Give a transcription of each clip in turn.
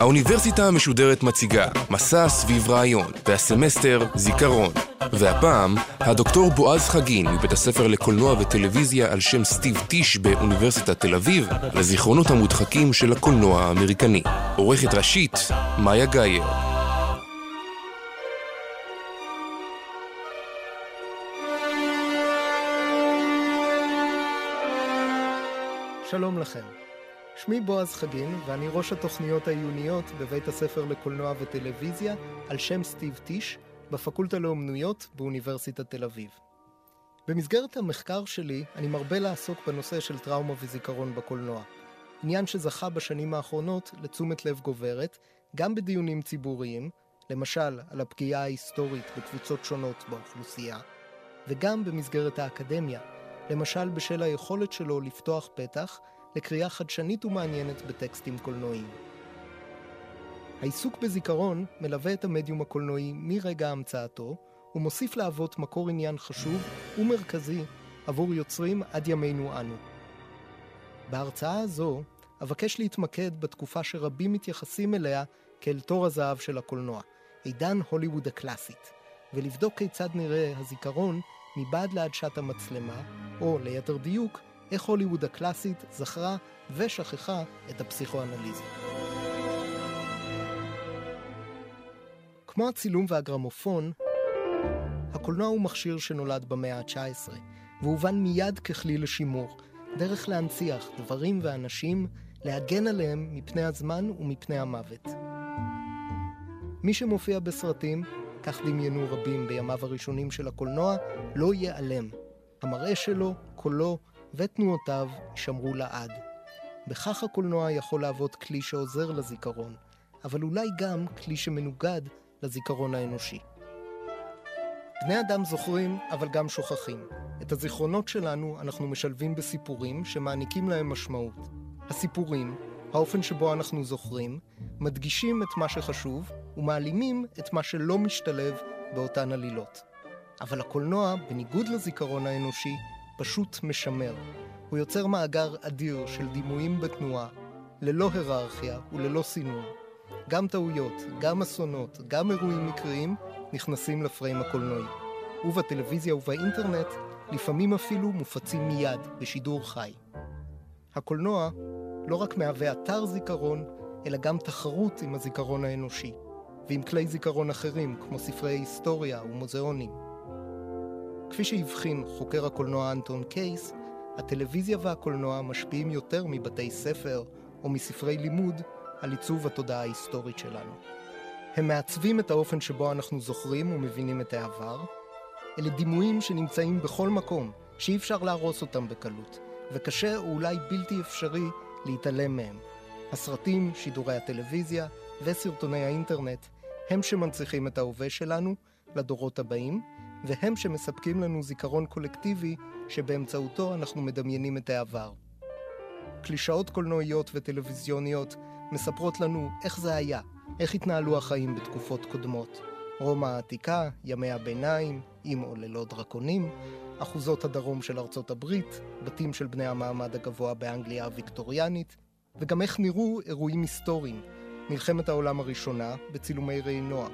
האוניברסיטה המשודרת מציגה מסע סביב רעיון, והסמסטר זיכרון. והפעם, הדוקטור בועז חגין מבית הספר לקולנוע וטלוויזיה על שם סטיב טיש באוניברסיטת תל אביב, לזיכרונות המודחקים של הקולנוע האמריקני. עורכת ראשית, מאיה גאייר. שלום לכם. שמי בועז חגין, ואני ראש התוכניות העיוניות בבית הספר לקולנוע וטלוויזיה על שם סטיב טיש, בפקולטה לאומנויות באוניברסיטת תל אביב. במסגרת המחקר שלי, אני מרבה לעסוק בנושא של טראומה וזיכרון בקולנוע. עניין שזכה בשנים האחרונות לתשומת לב גוברת, גם בדיונים ציבוריים, למשל על הפגיעה ההיסטורית בקבוצות שונות באוכלוסייה, וגם במסגרת האקדמיה, למשל בשל היכולת שלו לפתוח פתח לקריאה חדשנית ומעניינת בטקסטים קולנועיים. העיסוק בזיכרון מלווה את המדיום הקולנועי מרגע המצאתו, ומוסיף להוות מקור עניין חשוב ומרכזי עבור יוצרים עד ימינו אנו. בהרצאה הזו אבקש להתמקד בתקופה שרבים מתייחסים אליה כאל תור הזהב של הקולנוע, עידן הוליווד הקלאסית, ולבדוק כיצד נראה הזיכרון מבעד לעדשת המצלמה, או ליתר דיוק, איך הוליווד הקלאסית זכרה ושכחה את הפסיכואנליזה. כמו הצילום והגרמופון, הקולנוע הוא מכשיר שנולד במאה ה-19, והובן מיד ככלי לשימור, דרך להנציח דברים ואנשים, להגן עליהם מפני הזמן ומפני המוות. מי שמופיע בסרטים, כך דמיינו רבים בימיו הראשונים של הקולנוע, לא ייעלם. המראה שלו, קולו ותנועותיו יישמרו לעד. בכך הקולנוע יכול להוות כלי שעוזר לזיכרון, אבל אולי גם כלי שמנוגד לזיכרון האנושי. בני אדם זוכרים, אבל גם שוכחים. את הזיכרונות שלנו אנחנו משלבים בסיפורים שמעניקים להם משמעות. הסיפורים, האופן שבו אנחנו זוכרים, מדגישים את מה שחשוב ומעלימים את מה שלא משתלב באותן עלילות. אבל הקולנוע, בניגוד לזיכרון האנושי, פשוט משמר. הוא יוצר מאגר אדיר של דימויים בתנועה, ללא היררכיה וללא סינון. גם טעויות, גם אסונות, גם אירועים מקריים נכנסים לפריים הקולנועי. ובטלוויזיה ובאינטרנט לפעמים אפילו מופצים מיד, בשידור חי. הקולנוע לא רק מהווה אתר זיכרון, אלא גם תחרות עם הזיכרון האנושי, ועם כלי זיכרון אחרים, כמו ספרי היסטוריה ומוזיאונים. כפי שהבחין חוקר הקולנוע אנטון קייס, הטלוויזיה והקולנוע משפיעים יותר מבתי ספר או מספרי לימוד על עיצוב התודעה ההיסטורית שלנו. הם מעצבים את האופן שבו אנחנו זוכרים ומבינים את העבר. אלה דימויים שנמצאים בכל מקום, שאי אפשר להרוס אותם בקלות, וקשה או אולי בלתי אפשרי להתעלם מהם. הסרטים, שידורי הטלוויזיה וסרטוני האינטרנט הם שמנציחים את ההווה שלנו לדורות הבאים, והם שמספקים לנו זיכרון קולקטיבי שבאמצעותו אנחנו מדמיינים את העבר. קלישאות קולנועיות וטלוויזיוניות מספרות לנו איך זה היה, איך התנהלו החיים בתקופות קודמות. רומא העתיקה, ימי הביניים, עם או ללא דרקונים, אחוזות הדרום של ארצות הברית, בתים של בני המעמד הגבוה באנגליה הוויקטוריאנית, וגם איך נראו אירועים היסטוריים, מלחמת העולם הראשונה בצילומי ראינוע,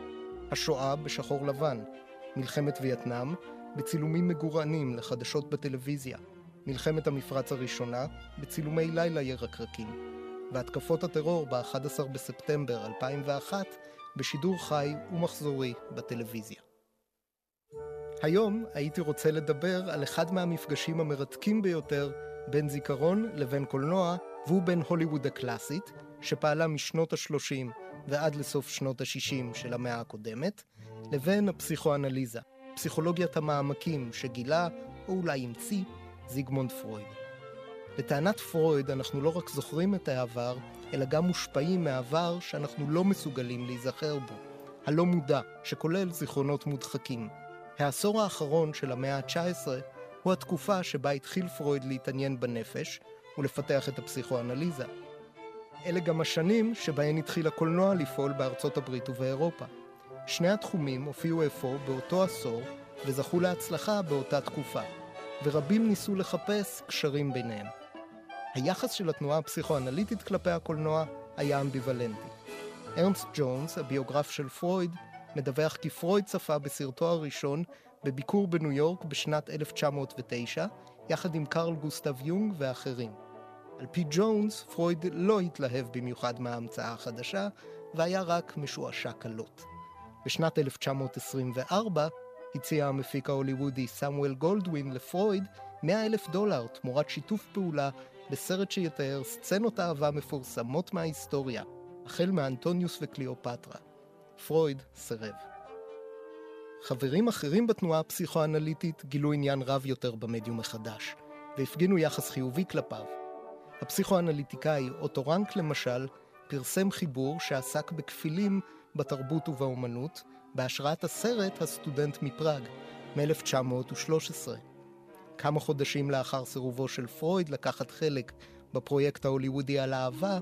השואה בשחור לבן, מלחמת וייטנאם בצילומים מגורענים לחדשות בטלוויזיה, מלחמת המפרץ הראשונה בצילומי לילה ירקרקים, והתקפות הטרור ב-11 בספטמבר 2001 בשידור חי ומחזורי בטלוויזיה. היום הייתי רוצה לדבר על אחד מהמפגשים המרתקים ביותר בין זיכרון לבין קולנוע, והוא בין הוליווד הקלאסית, שפעלה משנות ה-30 ועד לסוף שנות ה-60 של המאה הקודמת, לבין הפסיכואנליזה, פסיכולוגיית המעמקים שגילה, או אולי המציא, זיגמונד פרויד. לטענת פרויד אנחנו לא רק זוכרים את העבר, אלא גם מושפעים מהעבר שאנחנו לא מסוגלים להיזכר בו, הלא מודע, שכולל זיכרונות מודחקים. העשור האחרון של המאה ה-19 הוא התקופה שבה התחיל פרויד להתעניין בנפש ולפתח את הפסיכואנליזה. אלה גם השנים שבהן התחיל הקולנוע לפעול בארצות הברית ובאירופה. שני התחומים הופיעו אפוא באותו עשור וזכו להצלחה באותה תקופה. ורבים ניסו לחפש קשרים ביניהם. היחס של התנועה הפסיכואנליטית כלפי הקולנוע היה אמביוולנטי. ארנסט ג'ונס, הביוגרף של פרויד, מדווח כי פרויד צפה בסרטו הראשון בביקור בניו יורק בשנת 1909, יחד עם קרל גוסטב יונג ואחרים. על פי ג'ונס, פרויד לא התלהב במיוחד מההמצאה החדשה, והיה רק משועשע קלות. בשנת 1924 הציע המפיק ההוליוודי סמואל גולדווין לפרויד 100 אלף דולר תמורת שיתוף פעולה בסרט שיתאר סצנות אהבה מפורסמות מההיסטוריה, החל מאנטוניוס וקליאופטרה. פרויד סירב. חברים אחרים בתנועה הפסיכואנליטית גילו עניין רב יותר במדיום החדש, והפגינו יחס חיובי כלפיו. הפסיכואנליטיקאי אוטו ראנק למשל, פרסם חיבור שעסק בכפילים בתרבות ובאומנות, בהשראת הסרט "הסטודנט מפראג" מ-1913. כמה חודשים לאחר סירובו של פרויד לקחת חלק בפרויקט ההוליוודי על אהבה,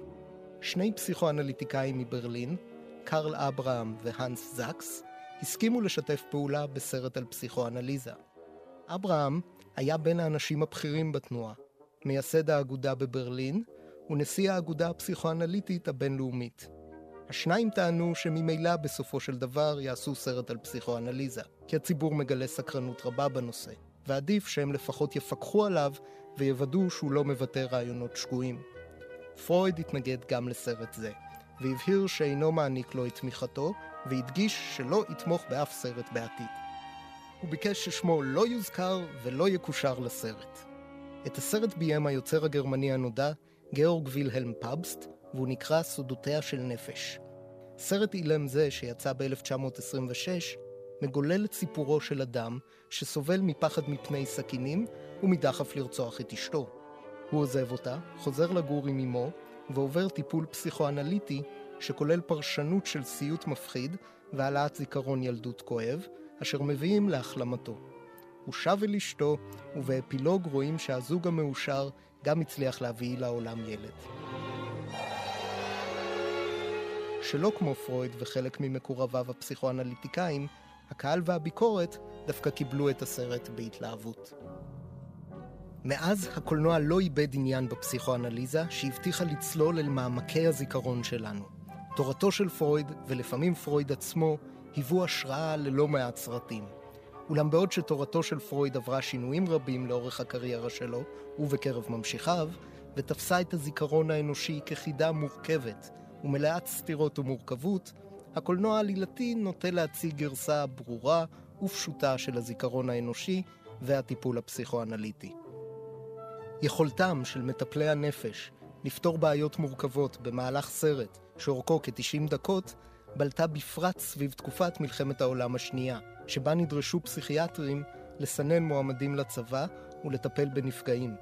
שני פסיכואנליטיקאים מברלין, קרל אברהם והאנס זקס, הסכימו לשתף פעולה בסרט על פסיכואנליזה. אברהם היה בין האנשים הבכירים בתנועה, מייסד האגודה בברלין ונשיא האגודה הפסיכואנליטית הבינלאומית. השניים טענו שממילא בסופו של דבר יעשו סרט על פסיכואנליזה, כי הציבור מגלה סקרנות רבה בנושא, ועדיף שהם לפחות יפקחו עליו ויוודאו שהוא לא מבטא רעיונות שגויים. פרויד התנגד גם לסרט זה, והבהיר שאינו מעניק לו את תמיכתו, והדגיש שלא יתמוך באף סרט בעתיד. הוא ביקש ששמו לא יוזכר ולא יקושר לסרט. את הסרט ביים היוצר הגרמני הנודע, גאורג וילהלם פאבסט, והוא נקרא סודותיה של נפש. סרט אילם זה, שיצא ב-1926, מגולל את סיפורו של אדם שסובל מפחד מפני סכינים ומדחף לרצוח את אשתו. הוא עוזב אותה, חוזר לגור עם אמו, ועובר טיפול פסיכואנליטי שכולל פרשנות של סיוט מפחיד והעלאת זיכרון ילדות כואב, אשר מביאים להחלמתו. הוא שב אל אשתו, ובאפילוג רואים שהזוג המאושר גם הצליח להביא לעולם ילד. שלא כמו פרויד וחלק ממקורביו הפסיכואנליטיקאים, הקהל והביקורת דווקא קיבלו את הסרט בהתלהבות. מאז הקולנוע לא איבד עניין בפסיכואנליזה שהבטיחה לצלול אל מעמקי הזיכרון שלנו. תורתו של פרויד, ולפעמים פרויד עצמו, היוו השראה ללא מעט סרטים. אולם בעוד שתורתו של פרויד עברה שינויים רבים לאורך הקריירה שלו, ובקרב ממשיכיו, ותפסה את הזיכרון האנושי כחידה מורכבת ומלאת סתירות ומורכבות, הקולנוע העלילתי נוטה להציג גרסה ברורה ופשוטה של הזיכרון האנושי והטיפול הפסיכואנליטי. יכולתם של מטפלי הנפש לפתור בעיות מורכבות במהלך סרט שאורכו כ-90 דקות, בלטה בפרט סביב תקופת מלחמת העולם השנייה, שבה נדרשו פסיכיאטרים לסנן מועמדים לצבא ולטפל בנפגעים.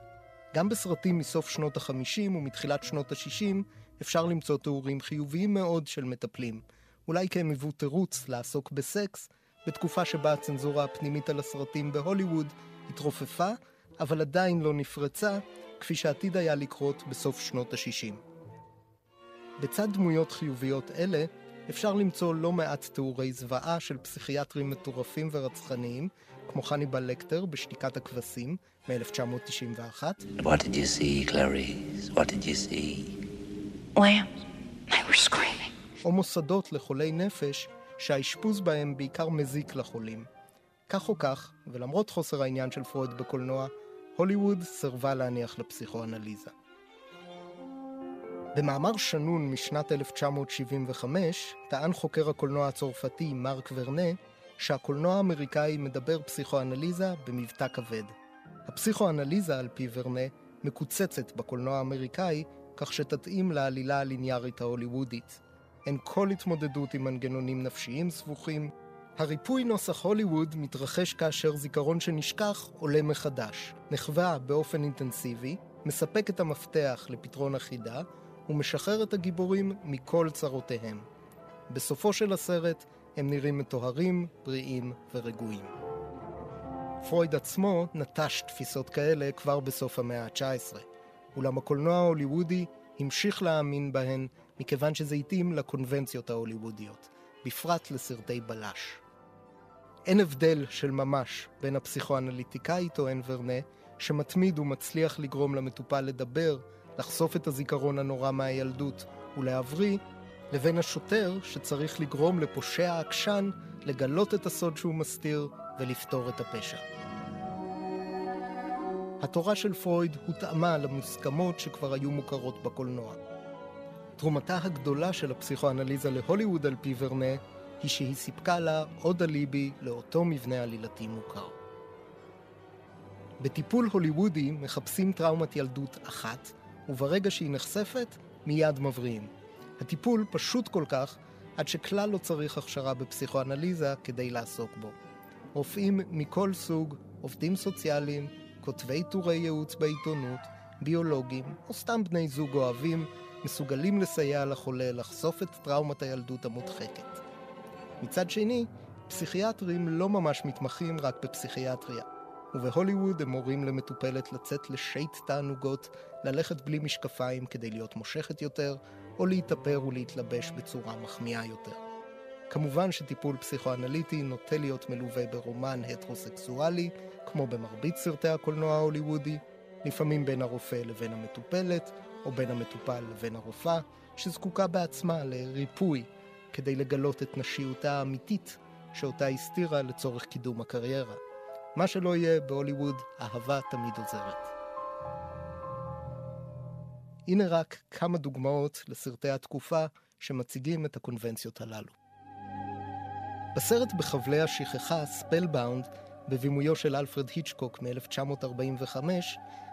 גם בסרטים מסוף שנות ה-50 ומתחילת שנות ה-60 אפשר למצוא תיאורים חיוביים מאוד של מטפלים, אולי כי הם היוו תירוץ לעסוק בסקס, בתקופה שבה הצנזורה הפנימית על הסרטים בהוליווד התרופפה, אבל עדיין לא נפרצה, כפי שעתיד היה לקרות בסוף שנות ה-60. בצד דמויות חיוביות אלה, אפשר למצוא לא מעט תיאורי זוועה של פסיכיאטרים מטורפים ורצחניים, כמו חניבל לקטר בשתיקת הכבשים מ-1991. What did you see, Clarice? What did you see? Lambs. They were screaming. או מוסדות לחולי נפש שהאשפוז בהם בעיקר מזיק לחולים. כך או כך, ולמרות חוסר העניין של פרויד בקולנוע, הוליווד סירבה להניח לפסיכואנליזה. במאמר שנון משנת 1975, טען חוקר הקולנוע הצרפתי מרק ורנה, שהקולנוע האמריקאי מדבר פסיכואנליזה במבטא כבד. הפסיכואנליזה, על פי ורנה, מקוצצת בקולנוע האמריקאי, כך שתתאים לעלילה הליניארית ההוליוודית. אין כל התמודדות עם מנגנונים נפשיים סבוכים. הריפוי נוסח הוליווד מתרחש כאשר זיכרון שנשכח עולה מחדש, נחווה באופן אינטנסיבי, מספק את המפתח לפתרון החידה, ומשחרר את הגיבורים מכל צרותיהם. בסופו של הסרט הם נראים מטוהרים, בריאים ורגועים. פרויד עצמו נטש תפיסות כאלה כבר בסוף המאה ה-19, אולם הקולנוע ההוליוודי המשיך להאמין בהן מכיוון שזה התאים לקונבנציות ההוליוודיות, בפרט לסרטי בלש. אין הבדל של ממש בין הפסיכואנליטיקאי, טוען ורנה, שמתמיד ומצליח לגרום למטופל לדבר, לחשוף את הזיכרון הנורא מהילדות ולהבריא, לבין השוטר שצריך לגרום לפושע עקשן לגלות את הסוד שהוא מסתיר ולפתור את הפשע. התורה של פרויד הותאמה למוסכמות שכבר היו מוכרות בקולנוע. תרומתה הגדולה של הפסיכואנליזה להוליווד על פי ורנה היא שהיא סיפקה לה עוד אליבי לאותו מבנה עלילתי מוכר. בטיפול הוליוודי מחפשים טראומת ילדות אחת, וברגע שהיא נחשפת, מיד מבריאים. הטיפול פשוט כל כך, עד שכלל לא צריך הכשרה בפסיכואנליזה כדי לעסוק בו. רופאים מכל סוג, עובדים סוציאליים, כותבי טורי ייעוץ בעיתונות, ביולוגים, או סתם בני זוג אוהבים, מסוגלים לסייע לחולה לחשוף את טראומת הילדות המודחקת. מצד שני, פסיכיאטרים לא ממש מתמחים רק בפסיכיאטריה, ובהוליווד הם מורים למטופלת לצאת לשייט תענוגות, ללכת בלי משקפיים כדי להיות מושכת יותר, או להתאפר ולהתלבש בצורה מחמיאה יותר. כמובן שטיפול פסיכואנליטי נוטה להיות מלווה ברומן הטרוסקסואלי, כמו במרבית סרטי הקולנוע ההוליוודי, לפעמים בין הרופא לבין המטופלת, או בין המטופל לבין הרופאה, שזקוקה בעצמה לריפוי כדי לגלות את נשיותה האמיתית שאותה הסתירה לצורך קידום הקריירה. מה שלא יהיה בהוליווד, אהבה תמיד עוזרת. הנה רק כמה דוגמאות לסרטי התקופה שמציגים את הקונבנציות הללו. בסרט בחבלי השכחה, Spellbound, בבימויו של אלפרד היצ'קוק מ-1945,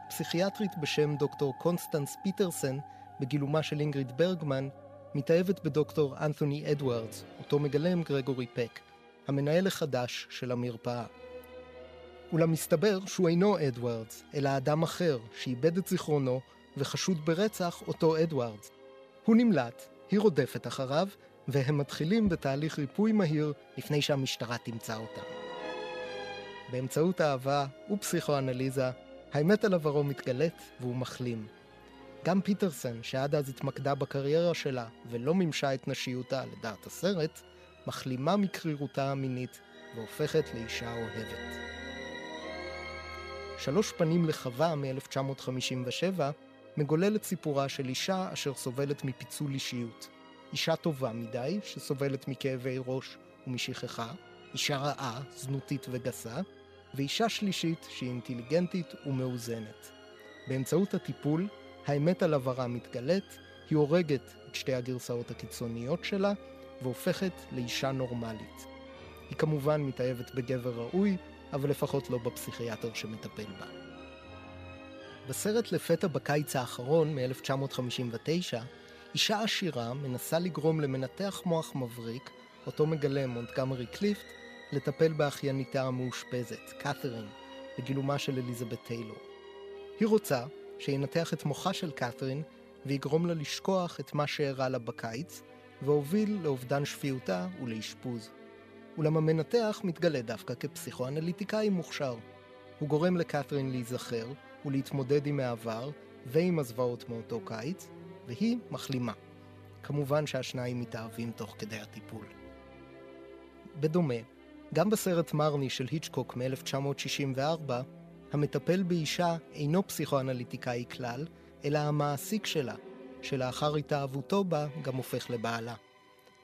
פסיכיאטרית בשם דוקטור קונסטנס פיטרסן, בגילומה של אינגריד ברגמן, מתאהבת בדוקטור אנתוני אדוארדס, אותו מגלם גרגורי פק, המנהל החדש של המרפאה. אולם מסתבר שהוא אינו אדוארדס, אלא אדם אחר, שאיבד את זיכרונו וחשוד ברצח אותו אדוארדס. הוא נמלט, היא רודפת אחריו, והם מתחילים בתהליך ריפוי מהיר לפני שהמשטרה תמצא אותם. באמצעות אהבה ופסיכואנליזה, האמת על עברו מתגלית והוא מחלים. גם פיטרסן, שעד אז התמקדה בקריירה שלה ולא מימשה את נשיותה לדעת הסרט, מחלימה מקרירותה המינית והופכת לאישה אוהבת. שלוש פנים לחווה מ-1957 מגולל את סיפורה של אישה אשר סובלת מפיצול אישיות. אישה טובה מדי, שסובלת מכאבי ראש ומשכחה, אישה רעה, זנותית וגסה, ואישה שלישית שהיא אינטליגנטית ומאוזנת. באמצעות הטיפול, האמת על עברה מתגלית, היא הורגת את שתי הגרסאות הקיצוניות שלה, והופכת לאישה נורמלית. היא כמובן מתאהבת בגבר ראוי, אבל לפחות לא בפסיכיאטר שמטפל בה. בסרט לפתע בקיץ האחרון, מ-1959, אישה עשירה מנסה לגרום למנתח מוח מבריק, אותו מגלם מונטגמרי קליפט, לטפל באחייניתה המאושפזת, קת'רין, בגילומה של אליזבת טיילור. היא רוצה שינתח את מוחה של קת'רין ויגרום לה לשכוח את מה שאירע לה בקיץ, והוביל לאובדן שפיותה ולאשפוז. אולם המנתח מתגלה דווקא כפסיכואנליטיקאי מוכשר. הוא גורם לקת'רין להיזכר ולהתמודד עם העבר ועם הזוועות מאותו קיץ, והיא מחלימה. כמובן שהשניים מתאהבים תוך כדי הטיפול. בדומה, גם בסרט מרני של היצ'קוק מ-1964, המטפל באישה אינו פסיכואנליטיקאי כלל, אלא המעסיק שלה, שלאחר התאהבותו בה גם הופך לבעלה.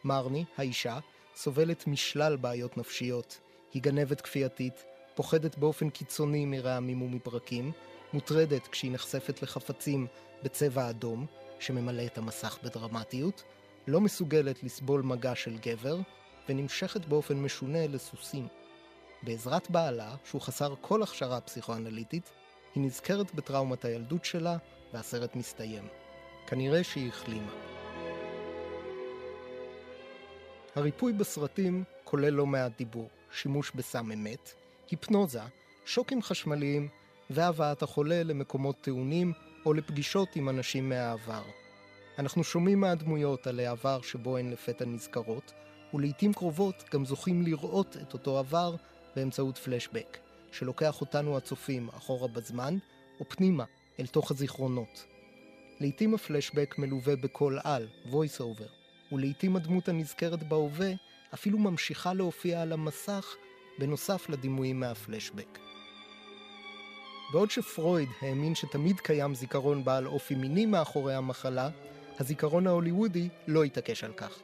מרני, האישה, סובלת משלל בעיות נפשיות. היא גנבת כפייתית, פוחדת באופן קיצוני מרעמים ומברקים, מוטרדת כשהיא נחשפת לחפצים בצבע אדום, שממלא את המסך בדרמטיות, לא מסוגלת לסבול מגע של גבר, ונמשכת באופן משונה לסוסים. בעזרת בעלה, שהוא חסר כל הכשרה פסיכואנליטית, היא נזכרת בטראומת הילדות שלה, והסרט מסתיים. כנראה שהיא החלימה. הריפוי בסרטים כולל לא מעט דיבור, שימוש בסם אמת, היפנוזה, שוקים חשמליים והבאת החולה למקומות טעונים או לפגישות עם אנשים מהעבר. אנחנו שומעים מהדמויות על העבר שבו הן לפתע נזכרות, ולעיתים קרובות גם זוכים לראות את אותו עבר באמצעות פלשבק, שלוקח אותנו הצופים אחורה בזמן, או פנימה, אל תוך הזיכרונות. לעיתים הפלשבק מלווה בקול על, voice over, ולעיתים הדמות הנזכרת בהווה אפילו ממשיכה להופיע על המסך בנוסף לדימויים מהפלשבק. בעוד שפרויד האמין שתמיד קיים זיכרון בעל אופי מיני מאחורי המחלה, הזיכרון ההוליוודי לא התעקש על כך.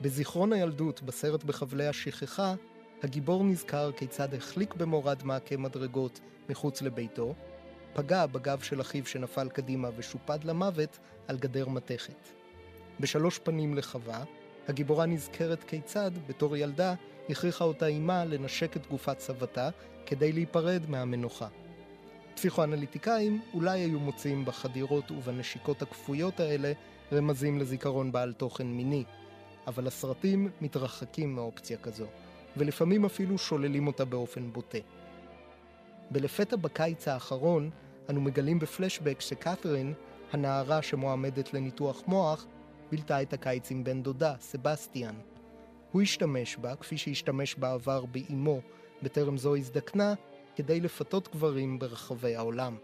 בזיכרון הילדות, בסרט בחבלי השכחה, הגיבור נזכר כיצד החליק במורד מעקה מדרגות מחוץ לביתו, פגע בגב של אחיו שנפל קדימה ושופד למוות על גדר מתכת. בשלוש פנים לחווה, הגיבורה נזכרת כיצד, בתור ילדה, הכריחה אותה אימה לנשק את גופת סבתה כדי להיפרד מהמנוחה. פסיכואנליטיקאים אולי היו מוצאים בחדירות ובנשיקות הכפויות האלה רמזים לזיכרון בעל תוכן מיני, אבל הסרטים מתרחקים מאופציה כזו, ולפעמים אפילו שוללים אותה באופן בוטה. בלפתע בקיץ האחרון, אנו מגלים בפלשבק שקת'רין, הנערה שמועמדת לניתוח מוח, בילתה את הקיץ עם בן דודה, סבסטיאן. הוא השתמש בה, כפי שהשתמש בעבר באימו, בטרם זו הזדקנה, כדי לפתות גברים ברחבי העולם.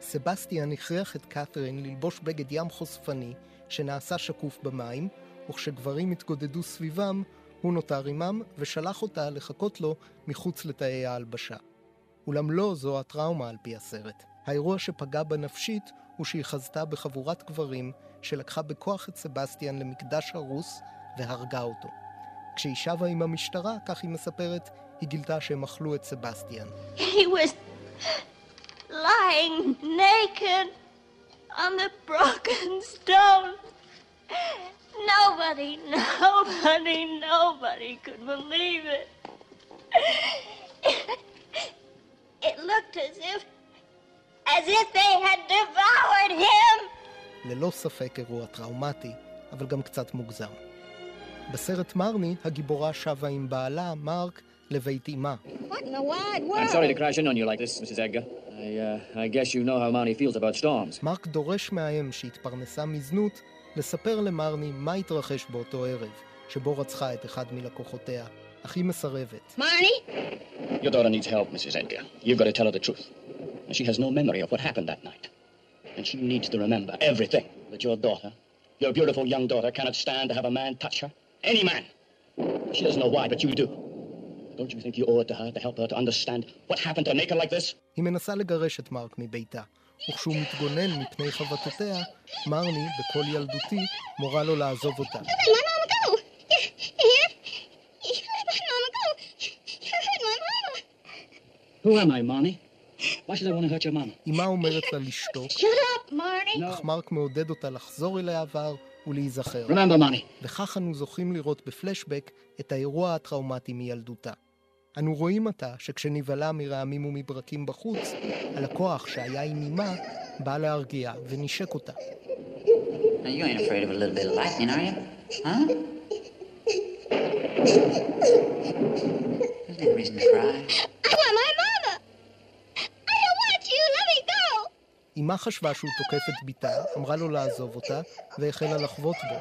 סבסטיאן הכריח את קת'רין ללבוש בגד ים חושפני, שנעשה שקוף במים, וכשגברים התגודדו סביבם, הוא נותר עמם ושלח אותה לחכות לו מחוץ לתאי ההלבשה. אולם לא זו הטראומה על פי הסרט. האירוע שפגע בה נפשית הוא שהיא חזתה בחבורת גברים שלקחה בכוח את סבסטיאן למקדש הרוס והרגה אותו. כשהיא שבה עם המשטרה, כך היא מספרת, היא גילתה שהם אכלו את סבסטיאן. He was lying naked on the broken stone. Nobody, nobody, nobody could believe it. It looked as if, as if they had devoured him. ללא ספק אירוע טראומטי, אבל גם קצת מוגזם. בסרט מרני, הגיבורה שבה עם בעלה, מרק, לבית אמה. What in the wide world? I'm sorry to crash in on you like this, Mrs. Edgar. I, uh, I guess you know how Marnie feels about storms. מרק דורש מהאם שהתפרנסה מזנות לספר למרני מה התרחש באותו ערב, שבו רצחה את אחד מלקוחותיה, אך היא מסרבת. Marnie? Your daughter needs help, Mrs. Edgar. You've got to tell her the truth. And she has no memory of what happened that night. And she needs to remember everything that your daughter, your beautiful young daughter, cannot stand to have a man touch her. Any man. She doesn't know why, but you do. היא מנסה לגרש את מארק מביתה, וכשהוא מתגונן מפני חבטותיה, מרני, בקול ילדותי, מורה לו לעזוב אותה. אמה אומרת לה לשתוק, אך מארק מעודד אותה לחזור אל העבר ולהיזכר. וככה אנו זוכים לראות בפלשבק את האירוע הטראומטי מילדותה. אנו רואים עתה שכשנבהלה מרעמים ומברקים בחוץ, הלקוח שהיה עם אמה בא להרגיע ונשק אותה. Now, you ain't afraid of a little bit of lightning, are you? Huh? There's no reason to cry. I want my mama. I don't want you. Let me go. אמה חשבה שהוא תוקף את בתה, אמרה לו לעזוב אותה, והחלה לחבוט בו.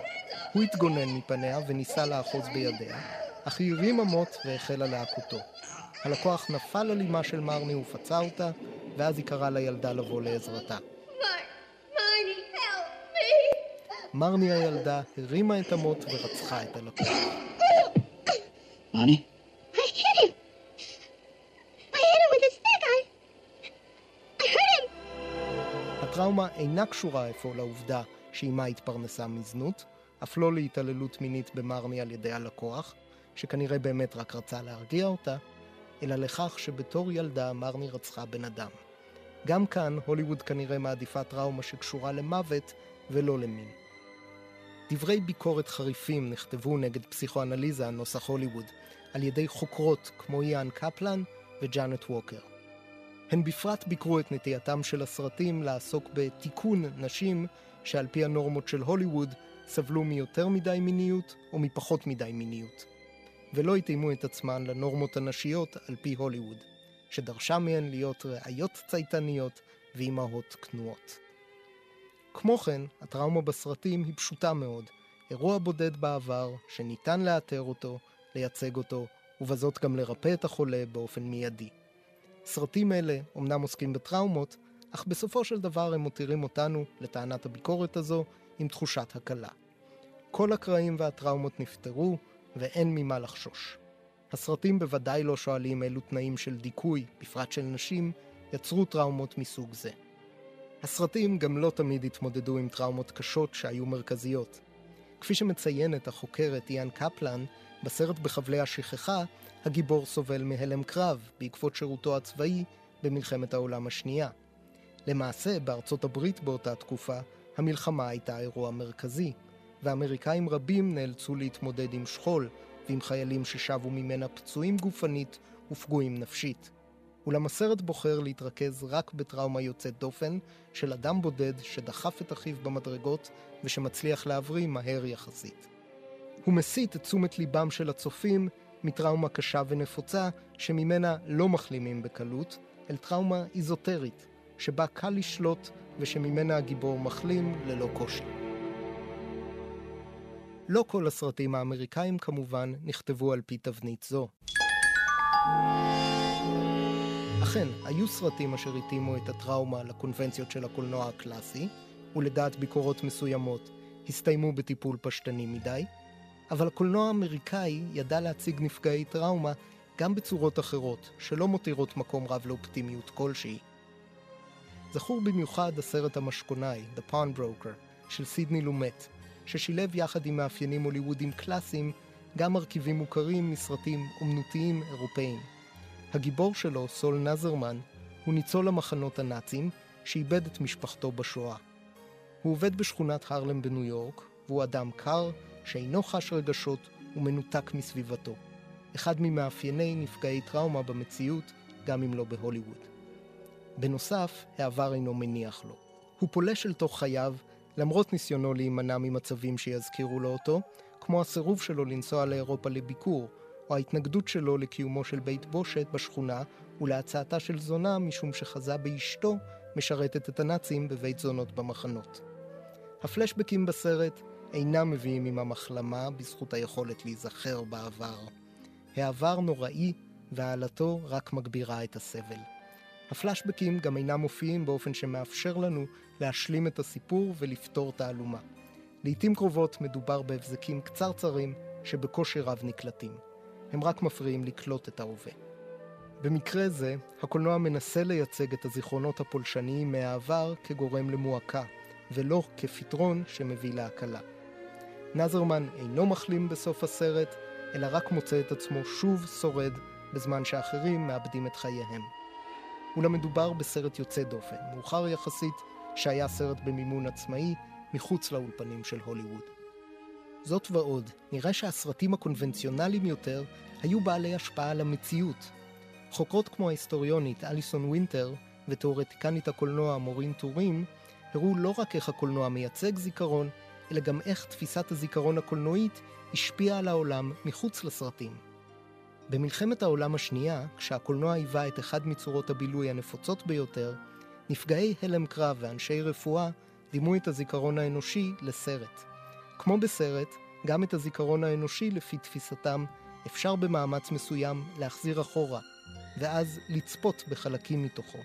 הוא התגונן מפניה וניסה לאחוז בידיה, אך היא הרימה מוט והחלה להכותו. הלקוח נפל על אמה של מרני ופצע אותה, ואז היא קראה לילדה לבוא לעזרתה. מרני הילדה הרימה את המוט ורצחה את הלקוח. Marnie, I hit him. I hit him with a stick. I. I hurt him. הטראומה אינה קשורה אפוא לעובדה שאימה התפרנסה מזנות, אף לא להתעללות מינית במרני על ידי הלקוח, שכנראה באמת רק רצה להרגיע אותה, אלא לכך שבתור ילדה מרני רצחה בן אדם. גם כאן הוליווד כנראה מעדיפה טראומה שקשורה למוות ולא למין. דברי ביקורת חריפים נכתבו נגד פסיכואנליזה נוסח הוליווד על ידי חוקרות כמו איאן קפלן וג'אנט ווקר. הן בפרט ביקרו את נטייתם של הסרטים לעסוק בתיקון נשים שעל פי הנורמות של הוליווד סבלו מיותר מדי מיניות או מפחות מדי מיניות, ולא התאימו את עצמן לנורמות הנשיות על פי הוליווד, שדרשה מהן להיות ראיות צייתניות ואימהות כנועות. כמו כן, הטראומה בסרטים היא פשוטה מאוד, אירוע בודד בעבר שניתן לאתר אותו, לייצג אותו, ובזאת גם לרפא את החולה באופן מיידי. סרטים אלה אומנם עוסקים בטראומות, אך בסופו של דבר הם מותירים אותנו, לטענת הביקורת הזו, עם תחושת הקלה. כל הקרעים והטראומות נפתרו, ואין ממה לחשוש. הסרטים בוודאי לא שואלים אילו תנאים של דיכוי, בפרט של נשים, יצרו טראומות מסוג זה. הסרטים גם לא תמיד התמודדו עם טראומות קשות שהיו מרכזיות. כפי שמציינת החוקרת איאן קפלן, בסרט בחבלי השכחה, הגיבור סובל מהלם קרב בעקבות שירותו הצבאי במלחמת העולם השנייה. למעשה, בארצות הברית באותה תקופה, המלחמה הייתה אירוע מרכזי, ואמריקאים רבים נאלצו להתמודד עם שכול, ועם חיילים ששבו ממנה פצועים גופנית ופגועים נפשית. אולם הסרט בוחר להתרכז רק בטראומה יוצאת דופן של אדם בודד שדחף את אחיו במדרגות ושמצליח להבריא מהר יחסית. הוא מסיט את תשומת ליבם של הצופים מטראומה קשה ונפוצה שממנה לא מחלימים בקלות, אל טראומה איזוטרית, שבה קל לשלוט ושממנה הגיבור מחלים ללא קושי. לא כל הסרטים האמריקאים כמובן נכתבו על פי תבנית זו. אכן, היו סרטים אשר התאימו את הטראומה לקונבנציות של הקולנוע הקלאסי, ולדעת ביקורות מסוימות הסתיימו בטיפול פשטני מדי, אבל הקולנוע האמריקאי ידע להציג נפגעי טראומה גם בצורות אחרות, שלא מותירות מקום רב לאופטימיות כלשהי. זכור במיוחד הסרט המשכונאי, The Pawn Broker, של סידני לומט, ששילב יחד עם מאפיינים הוליוודיים קלאסיים גם מרכיבים מוכרים מסרטים אומנותיים אירופאיים. הגיבור שלו, סול נזרמן, הוא ניצול המחנות הנאצים, שאיבד את משפחתו בשואה. הוא עובד בשכונת הרלם בניו יורק, והוא אדם קר, שאינו חש רגשות ומנותק מסביבתו. אחד ממאפייני נפגעי טראומה במציאות, גם אם לא בהוליווד. בנוסף, העבר אינו מניח לו. הוא פולש אל תוך חייו, למרות ניסיונו להימנע ממצבים שיזכירו לו אותו, כמו הסירוב שלו לנסוע לאירופה לביקור, או ההתנגדות שלו לקיומו של בית בושת בשכונה ולהצעתה של זונה משום שחזה באשתו משרתת את הנאצים בבית זונות במחנות. הפלשבקים בסרט אינם מביאים עמם החלמה בזכות היכולת להיזכר בעבר. העבר נוראי והעלתו רק מגבירה את הסבל. הפלשבקים גם אינם מופיעים באופן שמאפשר לנו להשלים את הסיפור ולפתור תעלומה. לעיתים קרובות מדובר בהבזקים קצרצרים שבקושי רב נקלטים. הם רק מפריעים לקלוט את ההווה. במקרה זה, הקולנוע מנסה לייצג את הזיכרונות הפולשניים מהעבר כגורם למועקה, ולא כפתרון שמביא להקלה. נזרמן אינו מחלים בסוף הסרט, אלא רק מוצא את עצמו שוב שורד, בזמן שאחרים מאבדים את חייהם. אולם מדובר בסרט יוצא דופן, מאוחר יחסית, שהיה סרט במימון עצמאי, מחוץ לאולפנים של הוליווד. זאת ועוד, נראה שהסרטים הקונבנציונליים יותר היו בעלי השפעה על המציאות. חוקרות כמו ההיסטוריונית אליסון וינטר ותאורטיקנית הקולנוע מורין טורים הראו לא רק איך הקולנוע מייצג זיכרון, אלא גם איך תפיסת הזיכרון הקולנועית השפיעה על העולם מחוץ לסרטים. במלחמת העולם השנייה, כשהקולנוע היווה את אחד מצורות הבילוי הנפוצות ביותר, נפגעי הלם קרב ואנשי רפואה דימו את הזיכרון האנושי לסרט. כמו בסרט, גם את הזיכרון האנושי, לפי תפיסתם, אפשר במאמץ מסוים להחזיר אחורה, ואז לצפות בחלקים מתוכו.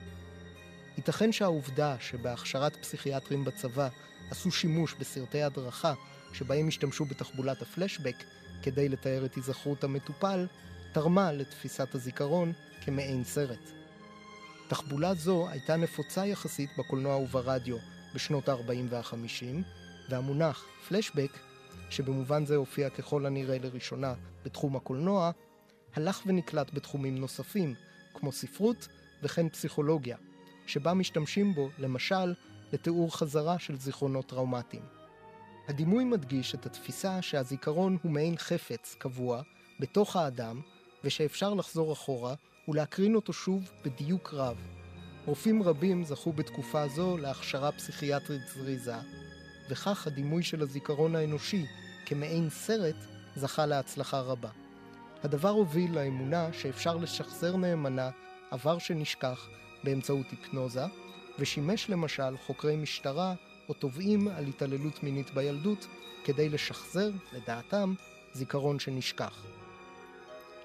ייתכן שהעובדה שבהכשרת פסיכיאטרים בצבא עשו שימוש בסרטי הדרכה שבהם השתמשו בתחבולת הפלשבק כדי לתאר את היזכרות המטופל, תרמה לתפיסת הזיכרון כמעין סרט. תחבולה זו הייתה נפוצה יחסית בקולנוע וברדיו בשנות ה-40 וה-50, והמונח פלשבק, שבמובן זה הופיע ככל הנראה לראשונה בתחום הקולנוע, הלך ונקלט בתחומים נוספים, כמו ספרות וכן פסיכולוגיה, שבה משתמשים בו, למשל, לתיאור חזרה של זיכרונות טראומטיים. הדימוי מדגיש את התפיסה שהזיכרון הוא מעין חפץ קבוע בתוך האדם, ושאפשר לחזור אחורה ולהקרין אותו שוב בדיוק רב. רופאים רבים זכו בתקופה זו להכשרה פסיכיאטרית זריזה, וכך הדימוי של הזיכרון האנושי כמעין סרט זכה להצלחה רבה. הדבר הוביל לאמונה שאפשר לשחזר נאמנה עבר שנשכח באמצעות היפנוזה, ושימש למשל חוקרי משטרה או תובעים על התעללות מינית בילדות כדי לשחזר, לדעתם, זיכרון שנשכח.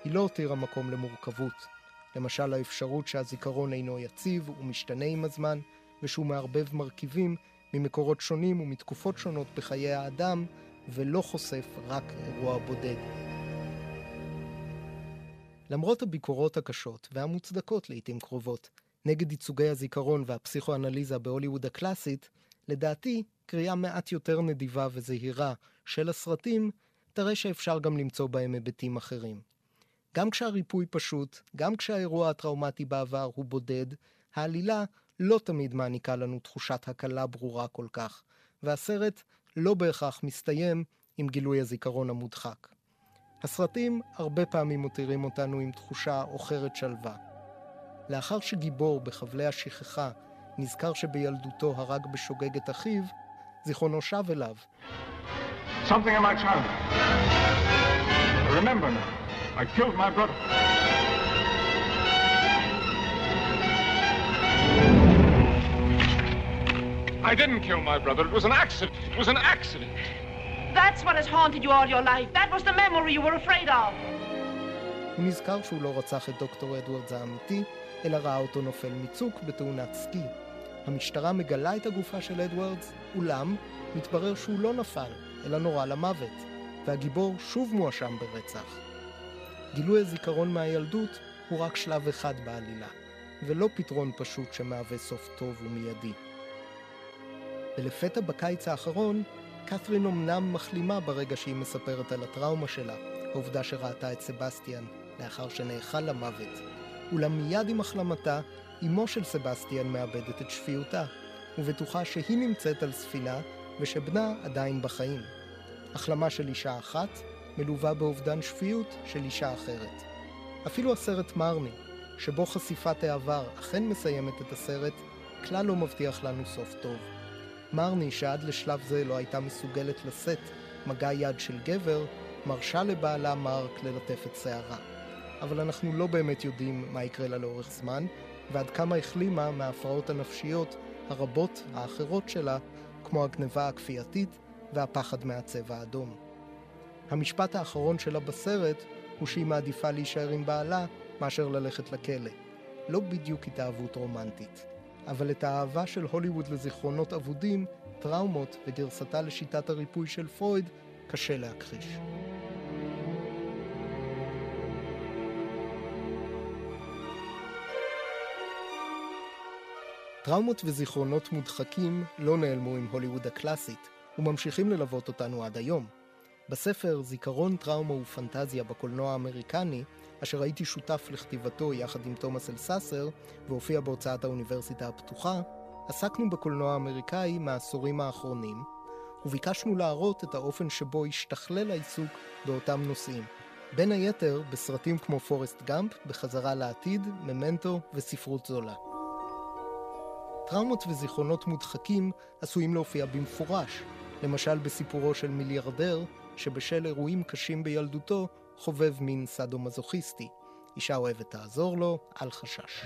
היא לא הותירה מקום למורכבות, למשל האפשרות שהזיכרון אינו יציב ומשתנה עם הזמן, ושהוא מערבב מרכיבים ממקורות שונים ומתקופות שונות בחיי האדם, ולא חושף רק אירוע בודד. למרות הביקורות הקשות והמוצדקות לעיתים קרובות נגד ייצוגי הזיכרון והפסיכואנליזה בהוליווד הקלאסית, לדעתי, קריאה מעט יותר נדיבה וזהירה של הסרטים, תראה שאפשר גם למצוא בהם היבטים אחרים. גם כשהריפוי פשוט, גם כשהאירוע הטראומטי בעבר הוא בודד, העלילה לא תמיד מעניקה לנו תחושת הקלה ברורה כל כך, והסרט לא בהכרח מסתיים עם גילוי הזיכרון המודחק. הסרטים הרבה פעמים מותירים אותנו עם תחושה עוכרת שלווה. לאחר שגיבור בחבלי השכחה נזכר שבילדותו הרג בשוגג את אחיו, זיכרונו שב אליו. Something in my childhood. Remember now, I killed my brother. I didn't kill my brother. It was an accident. It was an accident. That's what has haunted you all your life. That was the memory you were afraid of. הוא נזכר שהוא לא רצח את דוקטור אדוארדס האמיתי, אלא ראה אותו נופל מצוק בתאונת סקי. המשטרה מגלה את הגופה של אדוארדס, אולם מתברר שהוא לא נפל, אלא נורה למוות, והגיבור שוב מואשם ברצח. גילוי הזיכרון מהילדות הוא רק שלב אחד בעלילה, ולא פתרון פשוט שמהווה סוף טוב ומיידי. ולפתע בקיץ האחרון, קת'רין אמנם מחלימה ברגע שהיא מספרת על הטראומה שלה, העובדה שראתה את סבסטיאן לאחר שנאכל למוות. אולם מיד עם החלמתה, אמו של סבסטיאן מאבדת את שפיותה, ובטוחה שהיא נמצאת על ספינה ושבנה עדיין בחיים. החלמה של אישה אחת מלווה באובדן שפיות של אישה אחרת. אפילו הסרט מרני, שבו חשיפת העבר אכן מסיימת את הסרט, כלל לא מבטיח לנו סוף טוב. מרני, שעד לשלב זה לא הייתה מסוגלת לשאת מגע יד של גבר, מרשה לבעלה מרק ללטף את שערה. אבל אנחנו לא באמת יודעים מה יקרה לה לאורך זמן, ועד כמה החלימה מההפרעות הנפשיות הרבות האחרות שלה, כמו הגניבה הכפייתית והפחד מהצבע האדום. המשפט האחרון שלה בסרט הוא שהיא מעדיפה להישאר עם בעלה מאשר ללכת לכלא. לא בדיוק התאהבות רומנטית. אבל את האהבה של הוליווד לזיכרונות אבודים, טראומות וגרסתה לשיטת הריפוי של פרויד, קשה להכחיש. טראומות וזיכרונות מודחקים לא נעלמו עם הוליווד הקלאסית, וממשיכים ללוות אותנו עד היום. בספר זיכרון, טראומה ופנטזיה בקולנוע האמריקני, אשר הייתי שותף לכתיבתו יחד עם תומאס אלססר, והופיע בהוצאת האוניברסיטה הפתוחה, עסקנו בקולנוע האמריקאי מהעשורים האחרונים, וביקשנו להראות את האופן שבו השתכלל העיסוק באותם נושאים. בין היתר בסרטים כמו פורסט גאמפ, בחזרה לעתיד, ממנטו וספרות זולה. טראומות וזיכרונות מודחקים עשויים להופיע במפורש, למשל בסיפורו של מיליארדר, שבשל אירועים קשים בילדותו חובב מין סאדו-מזוכיסטי. אישה אוהבת תעזור לו, אל חשש.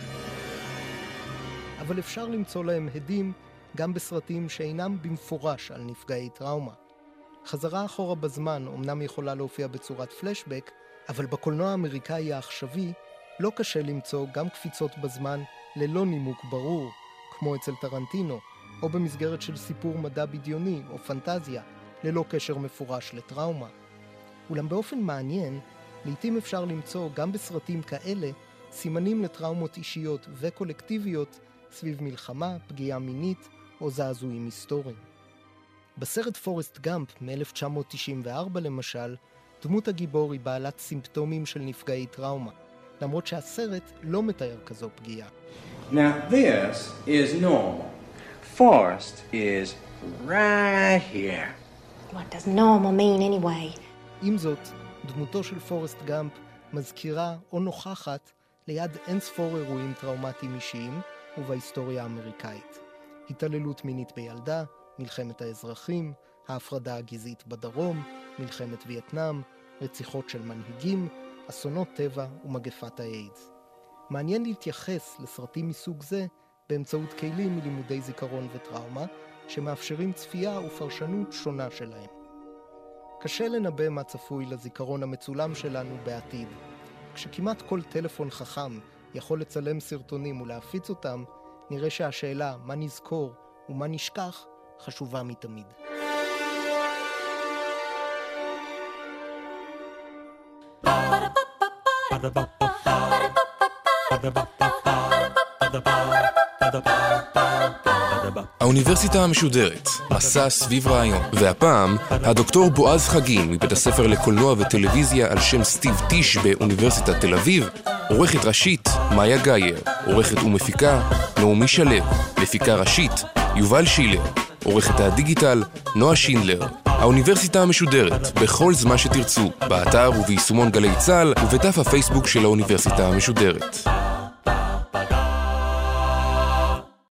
אבל אפשר למצוא להם הדים גם בסרטים שאינם במפורש על נפגעי טראומה. חזרה אחורה בזמן אומנם יכולה להופיע בצורת פלשבק, אבל בקולנוע האמריקאי העכשווי לא קשה למצוא גם קפיצות בזמן ללא נימוק ברור, כמו אצל טרנטינו, או במסגרת של סיפור מדע בדיוני או פנטזיה, ללא קשר מפורש לטראומה. אולם באופן מעניין, לעתים אפשר למצוא גם בסרטים כאלה סימנים לטראומות אישיות וקולקטיביות סביב מלחמה, פגיעה מינית או זעזועים היסטוריים. בסרט פורסט גאמפ מ-1994 למשל, דמות הגיבור היא בעלת סימפטומים של נפגעי טראומה, למרות שהסרט לא מתאר כזו פגיעה. Now this is normal. Forrest is right here. What does normal mean anyway? עם זאת, דמותו של פורסט גאמפ מזכירה או נוכחת ליד אין ספור אירועים טראומטיים אישיים ובהיסטוריה האמריקאית. התעללות מינית בילדה, מלחמת האזרחים, ההפרדה הגזעית בדרום, מלחמת וייטנאם, רציחות של מנהיגים, אסונות טבע ומגפת האיידס. מעניין להתייחס לסרטים מסוג זה באמצעות כלים מלימודי זיכרון וטראומה, שמאפשרים צפייה ופרשנות שונה שלהם. קשה לנבא מה צפוי לזיכרון המצולם שלנו בעתיד. כשכמעט כל טלפון חכם יכול לצלם סרטונים ולהפיץ אותם, נראה שהשאלה מה נזכור ומה נשכח חשובה מתמיד. Ba-da-ba-ba-ba האוניברסיטה המשודרת, מסע סביב רעיון. והפעם, הדוקטור בועז חגין מבית הספר לקולנוע וטלוויזיה על שם סטיב טיש באוניברסיטת תל אביב, עורכת ראשית, מאיה גאייר, עורכת ומפיקה, נעמי שלו, מפיקה ראשית, יובל שילר, עורכת הדיגיטל, נועה שינדלר. האוניברסיטה המשודרת, בכל זמן שתרצו, באתר וביישומון גלי צה"ל ובדף הפייסבוק של האוניברסיטה המשודרת.